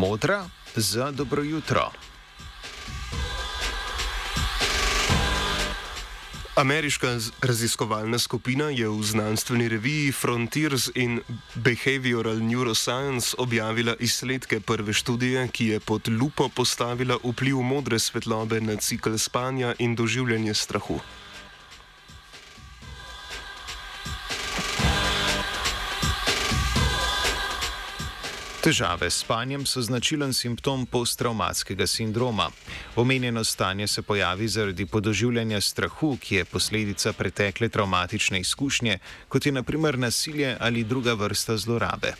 Modra za dobro jutro. Ameriška raziskovalna skupina je v znanstveni reviji Frontiers in Behavioral Neuroscience objavila izsledke prve študije, ki je pod lupo postavila vpliv modre svetlobe na cikl spanja in doživljanje strahu. Težave s spanjem so značilen simptom posttraumatskega sindroma. Omenjeno stanje se pojavi zaradi podoživljanja strahu, ki je posledica pretekle traumatične izkušnje, kot je naprimer nasilje ali druga vrsta zlorabe.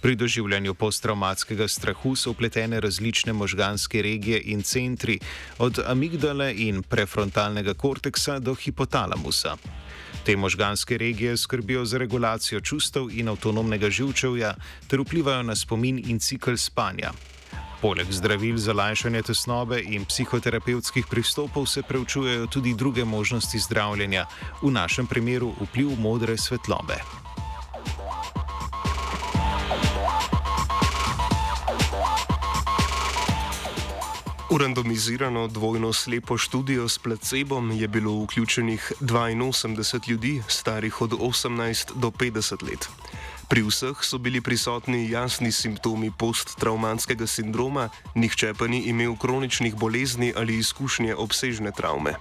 Pri doživljanju posttraumatskega strahu so upletene različne možganske regije in centri, od amigdale in prefrontalnega korteksa do hipotalamusa. Te možganske regije skrbijo za regulacijo čustev in avtonomnega živčevja ter vplivajo na spomin in cikl spanja. Poleg zdravil za lajšanje tesnobe in psihoterapevtskih pristopov se preučujejo tudi druge možnosti zdravljenja, v našem primeru vpliv modre svetlobe. V randomizirano dvojno slepo študijo s placebom je bilo vključenih 82 ljudi, starih od 18 do 50 let. Pri vseh so bili prisotni jasni simptomi posttraumatskega sindroma, nihče pa ni imel kroničnih bolezni ali izkušnje obsežne travme.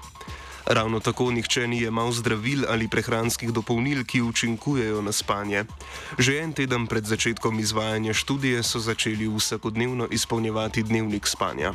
Ravno tako nihče ni imel zdravil ali prehranskih dopolnil, ki učinkujejo na spanje. Že en teden pred začetkom izvajanja študije so začeli vsakodnevno izpolnjevati dnevnik spanja.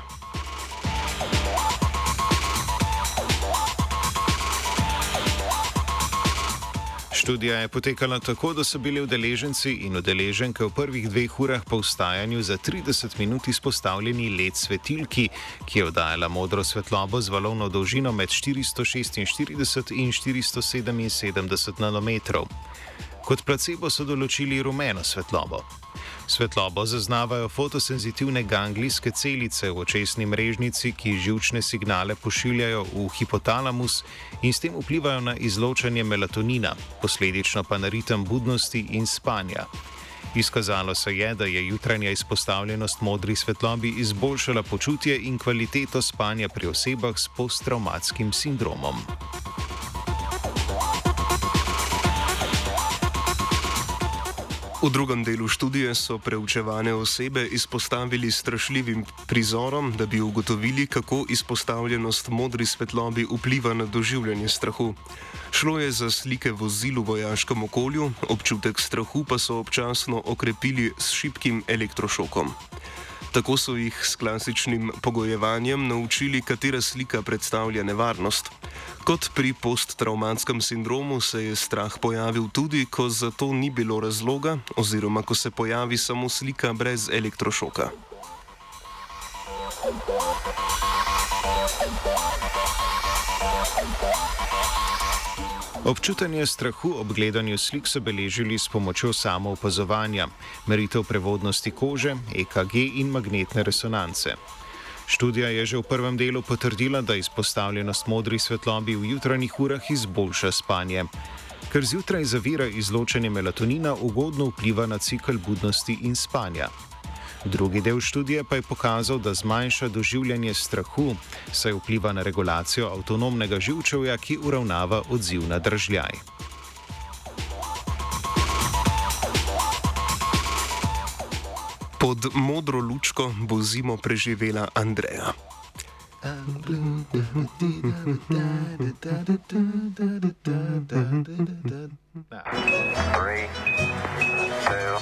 Študija je potekala tako, da so bili udeleženci in udeleženke v prvih dveh urah po vstajanju za 30 minut izpostavljeni led svetilki, ki je oddajala modro svetlobo z valovno dolžino med 446 in 477 nanometrov. Kot placebo so določili rumeno svetlobo. Svetlobo zaznavajo fotosenzitivne ganglijske celice v očesni mrežnici, ki žilčne signale pošiljajo v hipotalamus in s tem vplivajo na izločanje melatonina, posledično pa na ritem budnosti in spanja. Izkazalo se je, da je jutranja izpostavljenost modri svetlobi izboljšala počutje in kvaliteto spanja pri osebah s posttraumatskim sindromom. V drugem delu študije so preučevane osebe izpostavili strašljivim prizorom, da bi ugotovili, kako izpostavljenost modri svetlobi vpliva na doživljanje strahu. Šlo je za slike vozil v vojaškem okolju, občutek strahu pa so občasno okrepili s šibkim elektrošokom. Tako so jih s klasičnim pogojevanjem naučili, katera slika predstavlja nevarnost. Kot pri posttraumatskem sindromu se je strah pojavil tudi, ko za to ni bilo razloga, oziroma ko se pojavi samo slika brez elektrošoka. Občutanje strahu ob gledanju slik so beležili s pomočjo samoopazovanja, meritev prevodnosti kože, EKG in magnetne resonance. Študija je že v prvem delu potrdila, da izpostavljenost modri svetlobi v jutranjih urah izboljša spanje, ker zjutraj zavira izločanje melatonina, ugodno vpliva na cikl budnosti in spanja. Drugi del študije pa je pokazal, da zmanjša doživljanje strahu, saj vpliva na regulacijo avtonomnega živčevja, ki uravnava odziv na držljaj. Pod modro lučko bo zimo preživela Andreja. Three, two,